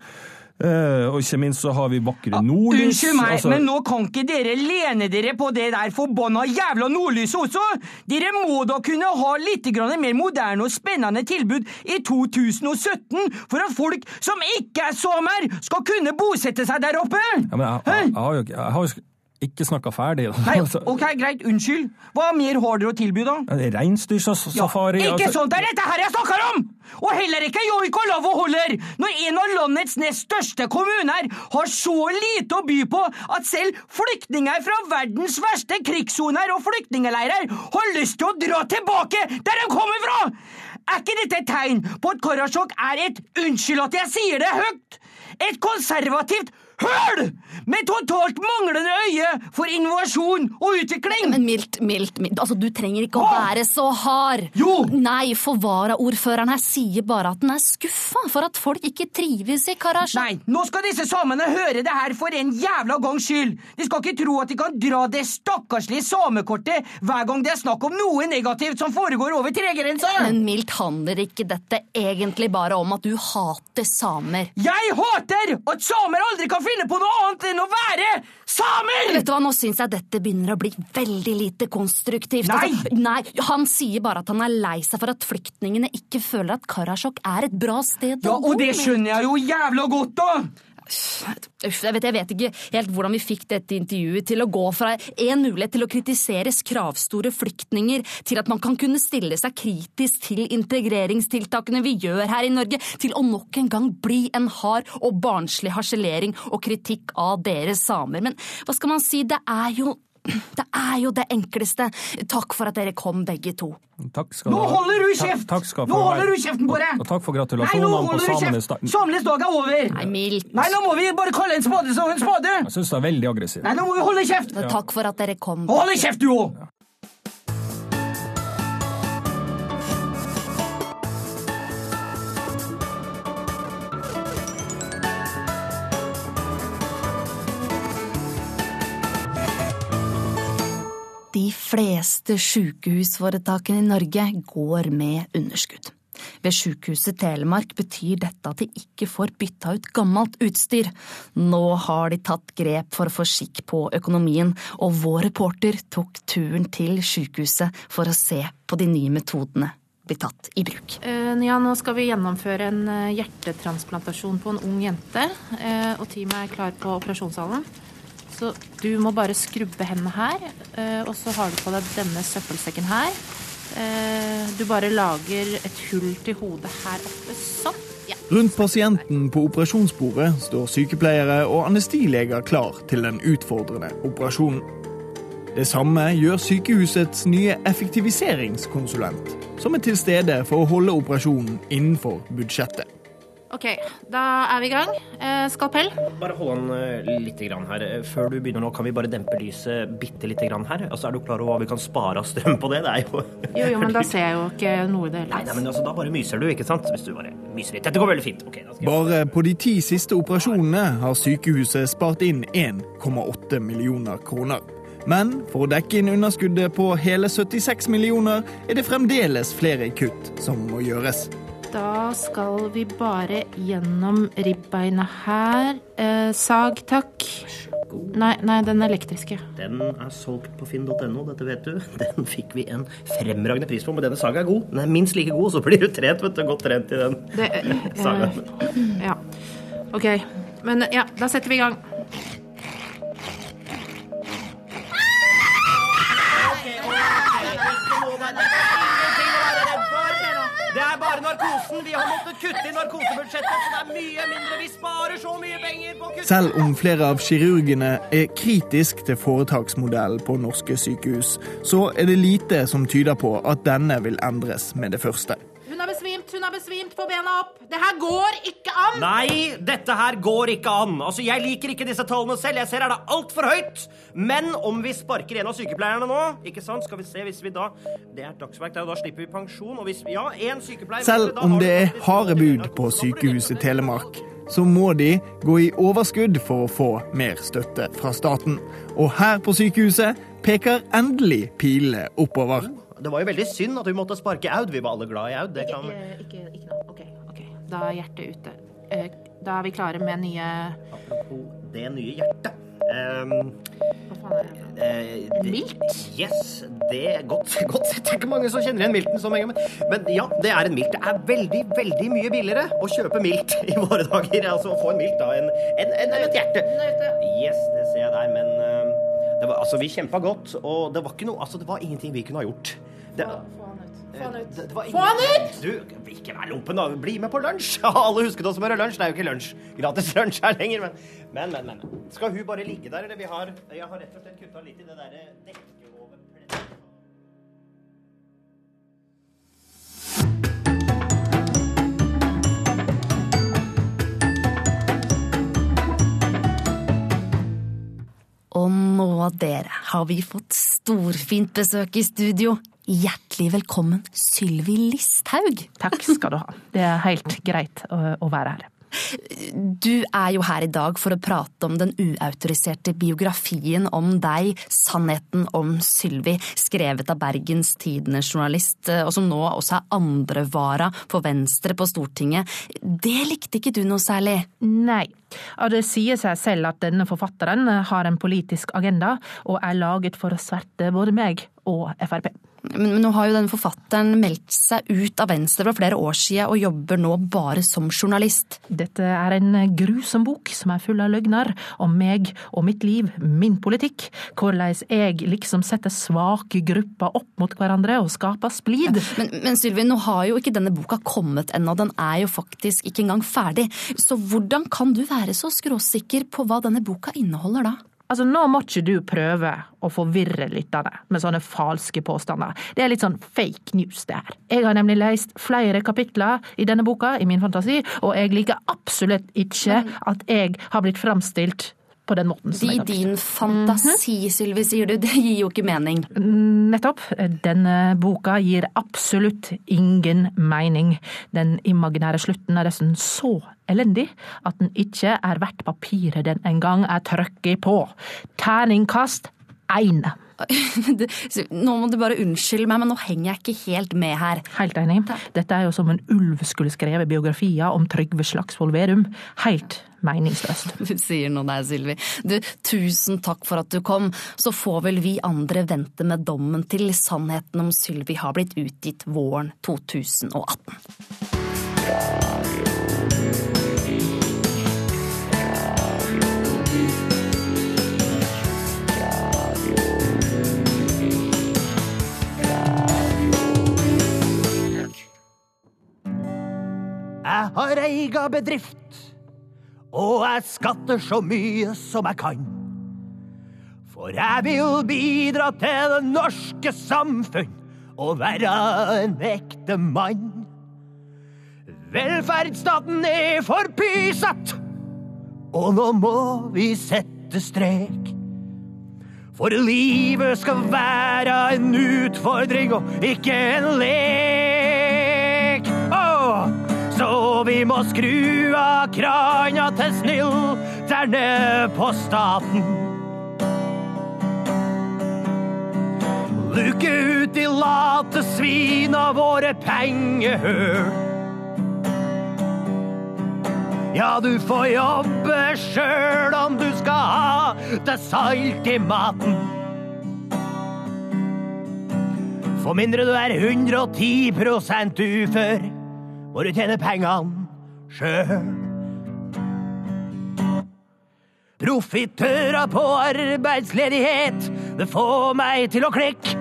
Eh, Og ikke minst så har vi vakre nordlys. Unnskyld meg, altså- men nå kan ikke dere lene dere på det der forbanna jævla nordlyset også! Dere må da kunne ha litt mer moderne og spennende tilbud i 2017 for at folk som ikke er samer, skal kunne bosette seg der oppe! Ja, men jeg, jeg, jeg jeg har jo ikke snakka ferdig. Nei, Altså, ok, greit, unnskyld. Hva mer har dere å tilby, da? Reinsdyrsafari Ikke altså- sånt det er dette her jeg snakker om! Og heller ikke joik og lavvo holder, når en av landets nest største kommuner har så lite å by på at selv flyktninger fra verdens verste krigssoner og flyktningeleirer har lyst til å dra tilbake der de kommer fra! Er ikke dette et tegn på at Karasjok er et, unnskyld at jeg sier det høyt, et konservativt høl med totalt manglende øye for innovasjon og utvikling? Men mildt, mildt, mildt. Altså, du trenger ikke å være så hard. Jo! Nei, for varaordføreren her sier bare at den er skuffa for at folk ikke trives i Karasjok. Nei, nå skal disse samene høre det her for en jævla gangs skyld. De skal ikke tro at de kan dra det stakkarslige samekortet hver gang det er snakk om noe negativt som foregår over tregrensa. Men mildt handler ikke dette egentlig bare om at du hater samer? Jeg hater at samer aldri kan finne på noe annet enn å være samer! Vet du hva, Nå syns jeg dette begynner å bli veldig lite konstruktivt. Nei! Altså, nei! Han sier bare at han er lei seg for at flyktningene ikke føler at Karasjok er et bra sted Ja, å bo. og det skjønner jeg jo jævla godt, da! Jeg vet, jeg vet ikke helt hvordan vi fikk dette intervjuet til å gå fra en mulighet til å kritiseres kravstore flyktninger, til at man kan kunne stille seg kritisk til integreringstiltakene vi gjør her i Norge, til å nok en gang bli en hard og barnslig harselering og kritikk av dere samer. Men hva skal man si, det er jo det er jo det enkleste. Takk for at dere kom, begge to. Takk skal Nå du ha. holder du kjeft! Takk skal Nå holder du kjeften på deg! Og takk for gratulasjonene på samenes dag. Samenes dag er over! Nei, mildt. Nei, nå må vi bare kalle en spade som en spade! Jeg syns du er veldig aggressiv. Nei, nå må vi holde kjeft! Takk for at dere kom. Hold kjeft, du òg! De fleste sykehusforetakene i Norge går med underskudd. Ved Sykehuset Telemark betyr dette at de ikke får bytta ut gammelt utstyr. Nå har de tatt grep for å få skikk på økonomien, og vår reporter tok turen til sykehuset for å se på de nye metodene bli tatt i bruk. Eh, Ja, nå skal vi gjennomføre en eh, hjertetransplantasjon på en ung jente. eh, Og teamet er klar på operasjonssalen. Så du må bare skrubbe hendene her, eh, og så har du på deg denne søppelsekken her. Eh, Du bare lager et hull til hodet her oppe, sånn. Ja. Rundt pasienten på operasjonsbordet står sykepleiere og anestileger klar til den utfordrende operasjonen. Det samme gjør sykehusets nye effektiviseringskonsulent, som er til stede for å holde operasjonen innenfor budsjettet. Ok, da er vi i gang. Eh, Skalpell. Bare hold an eh, litt grann her. Eh, Før du begynner nå, kan vi bare dempe lyset bitte lite grann her? Altså, Er du klar over hva vi kan spare av strøm på det? Det er jo Jo, jo, men da ser jeg jo ikke noe i det hele Nei, nei, men altså, da bare myser du, ikke sant? Hvis du bare myser litt. Dette går veldig fint. Ok, da skal jeg... Bare på de ti siste operasjonene har sykehuset spart inn 1,8 millioner kroner. Men for å dekke inn underskuddet på hele 76 millioner, er det fremdeles flere kutt som må gjøres. Da skal vi bare gjennom ribbeina her. Eh, sag, takk. Nei, nei, den elektriske. Den er solgt på finn.no, dette vet du. Den fikk vi en fremragende pris på, men denne saga er god. Den er minst like god, så blir du trent, vet du. Godt trent i den Det, eh, saga. Ja. Ok. Men ja, da setter vi i gang. Ibsen. Vi har måttet kutte i narkosebudsjettet, så det er mye mindre. Vi sparer så mye penger på å Selv om flere av kirurgene er kritisk til foretaksmodellen på norske sykehus, så er det lite som tyder på at denne vil endres med det første. Besvimt. Få bena opp. Det her går ikke an! Nei, dette her går ikke an. Altså, Jeg liker ikke disse tallene selv. Jeg ser her det altfor høyt. Men om vi sparker en av sykepleierne nå, ikke sant, skal vi se hvis vi da Det er dagsverk, det er jo da slipper vi pensjon. Og hvis Ja, én sykepleier Selv om det er harde bud på Sykehuset Telemark, så må de gå i overskudd for å få mer støtte fra staten. Og her på sykehuset peker endelig pilene oppover. Det var jo veldig synd at vi måtte sparke Aud. Vi var alle glad i Aud. Det kan Ikke, ikke, ikke nå. OK. ok. Da er hjertet ute. Eh, Da er vi klare med nye Apropos det nye hjertet. Um, Hva faen er det? Uh, En milt? Yes, det er godt, godt. Det er ikke mange som kjenner igjen milten så mye. Men, men ja, det er en milt. Det er veldig, veldig mye billigere å kjøpe milt i våre dager. Altså å få en milt da, enn en, en, en et hjerte. Yes, det ser jeg der, men eh, det var, altså, vi kjempa godt, og det var noe Altså, det var ingenting vi kunne ha gjort. Det, Få han ut. Få han ut. Få han ut! Du, ikke vær lompen, da. Bli med på lunsj. Alle husket oss å smøre lunsj. Det er jo ikke lunsj. Gratis lunsj her lenger, men, men, men, men. Skal hun bare ligge der, eller vi har Jeg har rett og slett kutta litt i det derre dekket Og nå, dere, har vi fått storfint besøk i studio. Hjertelig velkommen, Sylvi Listhaug. Takk skal du ha. Det er helt greit å, være her. Du er jo her i dag for å prate om den uautoriserte biografien om deg, 'Sannheten om Sylvi', skrevet av Bergens Tidende-journalist, og som nå også er andrevara for Venstre på Stortinget. Det likte ikke du noe særlig? Nei. Og det sier seg selv at denne forfatteren har en politisk agenda, og er laget for å sverte både meg og Frp. Men, nå har jo denne forfatteren meldt seg ut av Venstre for flere år siden og jobber nå bare som journalist. Dette er en grusom bok som er full av løgner om meg og mitt liv, min politikk, hvordan jeg liksom setter svake grupper opp mot hverandre og skaper splid. Men, men Sylvi, nå har jo ikke denne boka kommet ennå, den er jo faktisk ikke engang ferdig. Så hvordan kan du være så skråsikker på hva denne boka inneholder da? Altså, Nå må ikke du prøve å forvirre lytterne med sånne falske påstander. Det er litt sånn fake news, det her. Jeg har nemlig lest flere kapitler i denne boka, i min fantasi, og jeg liker absolutt ikke at jeg har blitt framstilt på den måten. som I din fantasi, Sylvi, sier du. Det gir jo ikke mening. Nettopp. Denne boka gir absolutt ingen mening. Den imaginære slutten er nesten så elendig at den ikke er verdt papiret den en gang er trykket på. Terningkast én. Nå må du bare unnskylde meg, men nå henger jeg ikke helt med her. Helt enig. Dette er jo som en ulv skulle skrevet biografier om Trygve Slagsvold Vedum. Helt meningsløst. Du sier noe der, Sylvi. Du, tusen takk for at du kom. Så får vel vi andre vente med dommen til sannheten om Sylvi har blitt utgitt våren 2018. Jeg har eiga bedrift, og jeg skatter så mye som jeg kan. For jeg vil bidra til det norske samfunn og være en ekte mann. Velferdsstaten er for pysete, og nå må vi sette strek. For livet skal være en utfordring og ikke en lek. Så vi må skru av krana til snill der nede på staten. Luke ut de late svin av våre pengehøl. Ja, du får jobbe sjøl om du skal ha det salt i maten. For mindre du er 110% ufør, må du tjene pengene sjøl. Profitører på arbeidsledighet, det får meg til å klikke.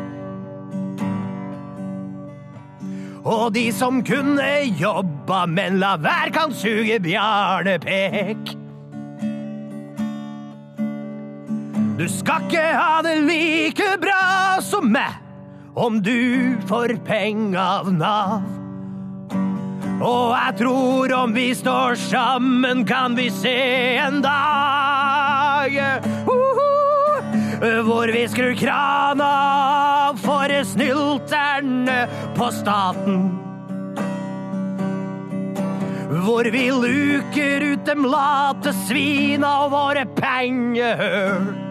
Og de som kunne jobba, men la være, kan suge bjarnepek. Du skal ikke ha det like bra som meg om du får penger av Nav. Og jeg tror om vi står sammen, kan vi se en dag hvor vi skrur krana av for snylteren på staten. Hvor vi luker ut dem late svina og våre pengehøl.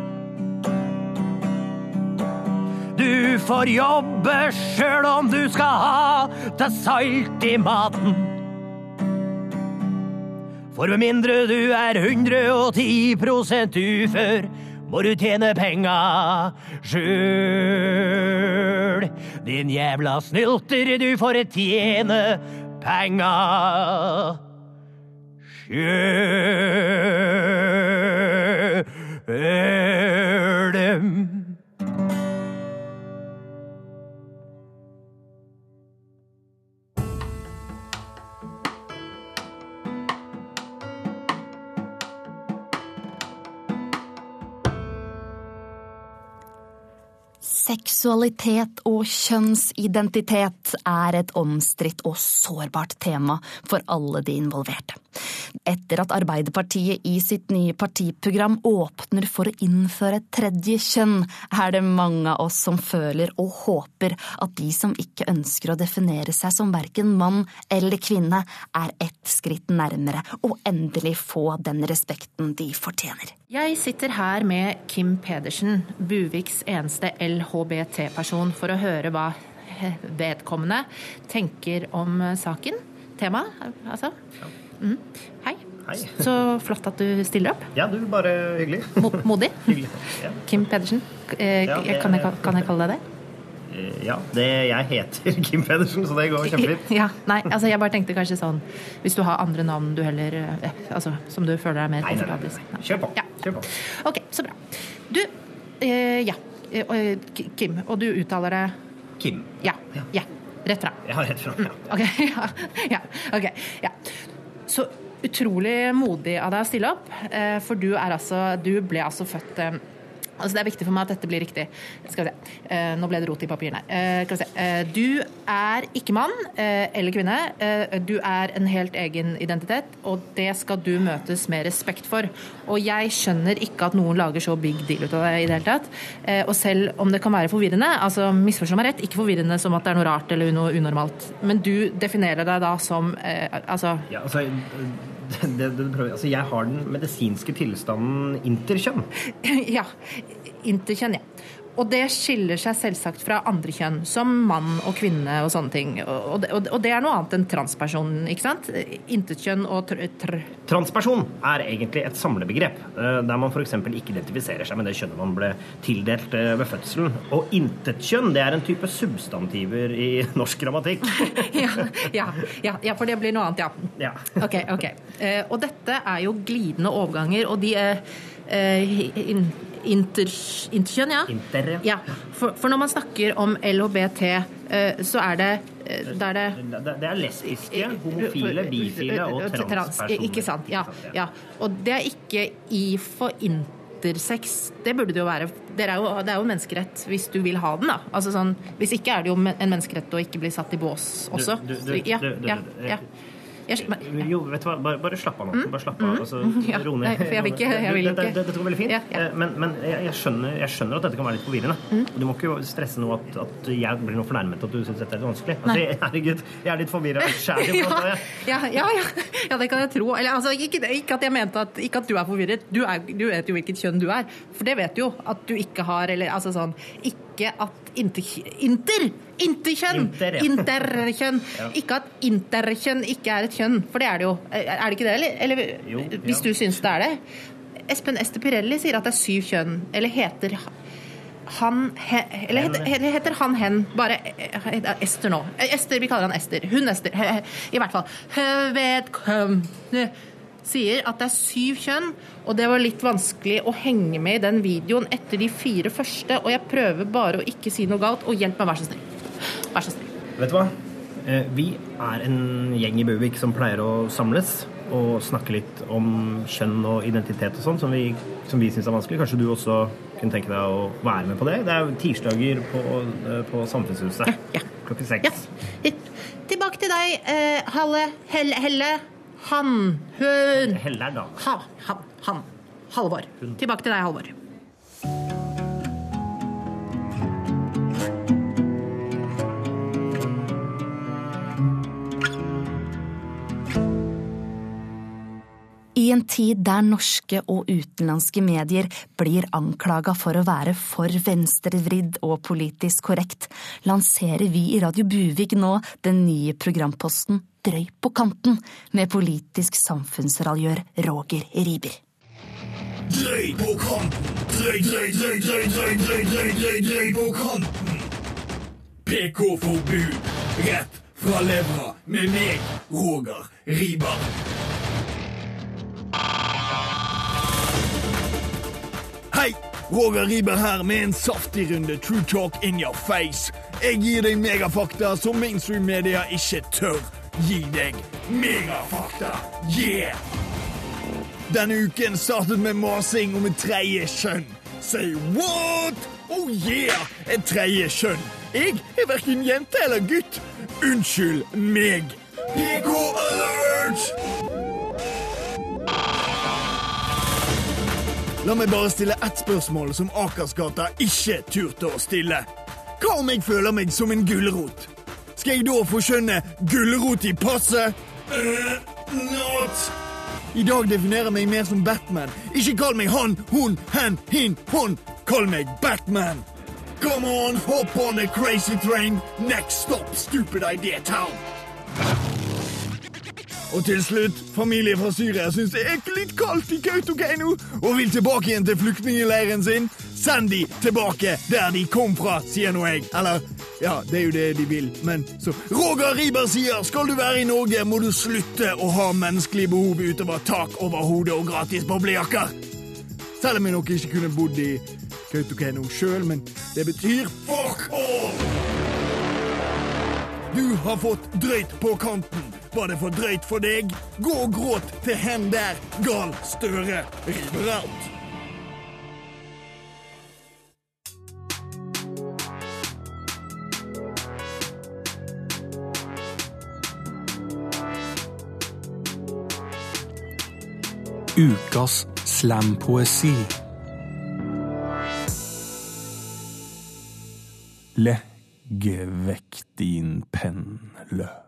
Du får jobbe sjøl om du skal ha til salt i maten. For med mindre du er 110% ufør, må du tjene penga sjøl. Din jævla snylter, du får tjene penga sjøl. Seksualitet og kjønnsidentitet er et omstridt og sårbart tema for alle de involverte. Etter at Arbeiderpartiet i sitt nye partiprogram åpner for å innføre et tredje kjønn, er det mange av oss som føler og håper at de som ikke ønsker å definere seg som verken mann eller kvinne, er ett skritt nærmere å endelig få den respekten de fortjener. Jeg sitter her med Kim Pedersen, Buviks eneste LHBT-person, for å høre hva vedkommende tenker om saken. Temaet, altså. Mm. Hei. Hei. Så flott at du stiller opp. Ja, du, bare hyggelig. Modig. Hyggelig. Ja. Kim Pedersen. Eh, Ja, det- kan, jeg, kan jeg kalle deg det? Eh, Ja, det, jeg heter Kim Pedersen, så det går kjempefint. Ja, nei, altså jeg bare tenkte kanskje sånn Hvis du har andre navn du heller eh, Altså, som du føler deg mer komfortabel med. Kjør på. Kjør på. Ok, så bra. Du, eh, ja. Eh, K- Kim, og du uttaler det Kim. Ja. ja. Rett fra. Ja, rett fra. ja. Ok, ja, ja, ok, ja. Så utrolig modig av deg å stille opp, eh, for du altså Du ble altså født eh, Altså Det er viktig for meg at dette blir riktig. Skal vi se. Eh, nå ble det rot i papirene her. Eh. Eh, du er ikke mann eh, eller kvinne. Eh, du er en helt egen identitet, og det skal du møtes med respekt for. Og jeg skjønner ikke at noen lager så big deal ut av det i det hele tatt. Eh, og selv om det kan være forvirrende, altså misforstå meg rett, ikke forvirrende som at det er noe rart eller noe unormalt, men du definerer deg da som altså Ja, altså, det, det, altså, jeg har den medisinske tilstanden interkjønn. Ja. Interkjønn, ja. Og det skiller seg selvsagt fra andre kjønn, som mann og kvinne og sånne ting. Og det, og det er noe annet enn transperson, ikke sant? Intetkjønn og tr... tr Transperson er egentlig et samlebegrep, eh, der man f.eks. ikke identifiserer seg med det kjønnet man ble tildelt eh, ved fødselen. Og intetkjønn det er en type substantiver i norsk grammatikk. ja, ja, ja, ja, for det blir noe annet, ja. Ja. Ok, ok. Eh, og dette er jo glidende overganger, og de er eh, inter, interkjønn, ja? Inter, ja. ja. For, for når man snakker om LHBT, eh, så er det det er det Det, er lesbiske, homofile, bifile og transpersoner. Ikke sant. Ja, ja. Og det er ikke I for intersex. Det burde det jo være. Det er jo, det er jo menneskerett hvis du vil ha den, da. Altså sånn, hvis ikke er det jo en menneskerett å ikke bli satt i bås også. Du- du- du- ja, ja, ja. Jeg, men, Jo, vet du hva, bare, bare slapp av nå. Bare slapp av. og Altså, mm, ja. ro ned. Nei, jeg vil ikke- jeg vil Dette- ikke. Dette går veldig fint. Ja, ja. Eh, Men, men jeg, skjønner, jeg skjønner at dette kan være litt forvirrende. Mm. Du må ikke stresse noe at, at jeg blir noe fornærmet at du syns dette er vanskelig. Altså, herregud, jeg er litt forvirra sjæl. ja, ja, ja, ja, det kan jeg tro. Eller, altså, ikke, ikke at jeg mente at, ikke at du er forvirret. Du, er, du vet jo hvilket kjønn du er. For det vet du jo at du ikke har. Eller altså sånn Ikke at inter... Inter! Interkjønn! Inter, ja. Interkjønn. Ja. Ikke at interkjønn ikke er et kjønn, for det er det jo. Er det ikke det, eller? eller Jo, hvis ja. du syns det er det? Espen Ester Pirelli sier at det er syv kjønn. Eller heter han he, Eller heter, heter han hen? Bare eh, Ester nå. Eh, Ester, vi kaller han Ester. Hun Ester. I hvert fall. Vedkommende sier at det er syv kjønn, og det var litt vanskelig å henge med i den videoen etter de fire første, og jeg prøver bare å ikke si noe galt, og hjelp meg, vær så snill. Vær så snill. Vet du hva? Eh, Vi er en gjeng i Buvik som pleier å samles og snakke litt om kjønn og identitet og sånn, som vi, som vi syns er vanskelig. Kanskje du også kunne tenke deg å være med på det? Det er jo tirsdager på, eh, på Samfunnshuset klokken seks. Tilbake til deg, eh, Halle. Helle. Helle. Han. Hun. Helle er da. Ha, han. Han. Halvor. Tilbake til deg, Halvor. I en tid der norske og utenlandske medier blir anklaga for å være for venstrevridd og politisk korrekt, lanserer vi i Radio Buvik nå den nye programposten Drøy på kanten, med politisk samfunnsraljør Roger Riiber. Drøy på kanten. Drøy, drøy, drøy, drøy, drøy, drøy, drøy, drøy, drøy på kanten. PK-forbud. Rett fra levra med meg, Roger Riiber. Roger Riiber her med en saftig runde True Talk in your face. Jeg gir deg megafakta som mainstream-media ikke tør gi deg. Megafakta, yeah! Denne uken startet med masing om et tredje kjønn. Say what? Oh yeah! Et tredje kjønn. Jeg er verken jente eller gutt. Unnskyld meg. PK alert! La meg bare stille ett spørsmål som Akersgata ikke turte å stille. Hva om jeg føler meg som en gulrot? Skal jeg da få skjønne gulrot i passet? Uh, not. I dag definerer jeg meg mer som Batman. Ikke kall meg han, hun, hen, hin, hon. Kall meg Batman. Come on, hop on the crazy train. Next stop, stupid idea town. Og til slutt, familie fra Syria syns det er litt kaldt i Kautokeino og vil tilbake igjen til flyktningleiren sin. Send de tilbake der de kom fra, sier nå jeg. Eller, ja, det er jo det de vil, men så Roger Riiber sier skal du være i Norge, må du slutte å ha menneskelige behov utover tak over hodet og gratis boblejakker. Selv om jeg nok ikke kunne bodd i Kautokeino sjøl, men det betyr fuck all! Du har fått drøyt på kanten. Var det for drøyt for deg? Gå og gråt til hen der gal Støre river alt. Ukas slampoesi. Legg vekk din penn, løpenn.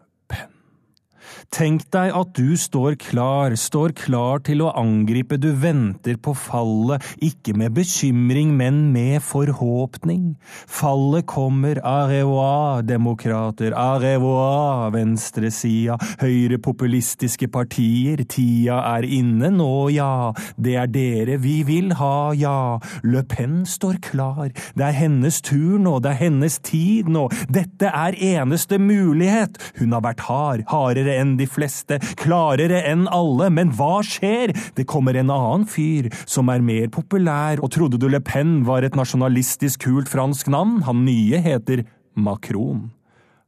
Tenk deg at du står klar, står klar til å angripe, du venter på fallet, ikke med bekymring, men med forhåpning. Fallet kommer, au revoir, demokrater, au revoir, venstresida, høyrepopulistiske partier, tida er inne nå, ja, det er dere vi vil ha, ja, Le Pen står klar, det er hennes tur nå, det er hennes tid nå, dette er eneste mulighet, hun har vært hard, hardere enn de fleste, klarere enn alle, men hva skjer? Det kommer en annen fyr som er mer populær, og trodde du Le Pen var et nasjonalistisk kult fransk navn? Han nye heter Macron.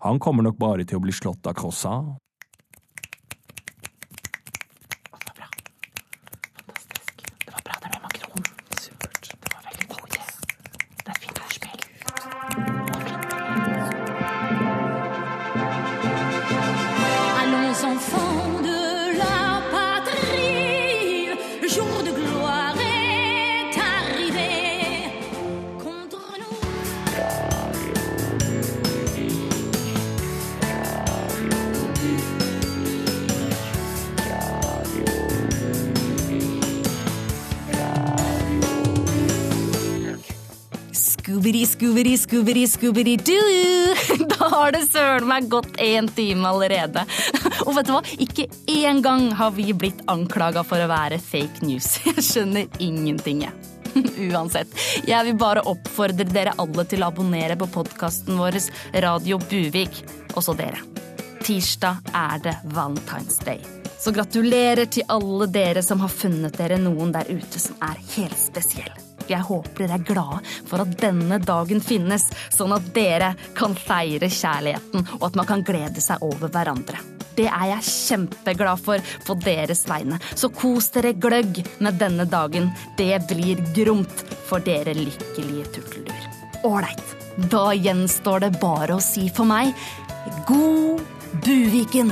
Han kommer nok bare til å bli slått av croissant. Scoobity, scoobity, scoobity, du! Da har det søren meg gått én time allerede. Og vet du hva? Ikke én gang har vi blitt anklaga for å være fake news. Jeg skjønner ingenting, jeg. Uansett, jeg vil bare oppfordre dere alle til å abonnere på podkasten vår Radio Buvik. Også dere. Tirsdag er det Valentine's Day. Så gratulerer til alle dere som har funnet dere noen der ute som er helt spesiell. Jeg håper dere er glade for at denne dagen finnes, sånn at dere kan feire kjærligheten, og at man kan glede seg over hverandre. Det er jeg kjempeglad for på deres vegne. Så kos dere gløgg med denne dagen. Det blir gromt for dere lykkelige turtelduer. Ålreit. Da gjenstår det bare å si for meg god Buviken!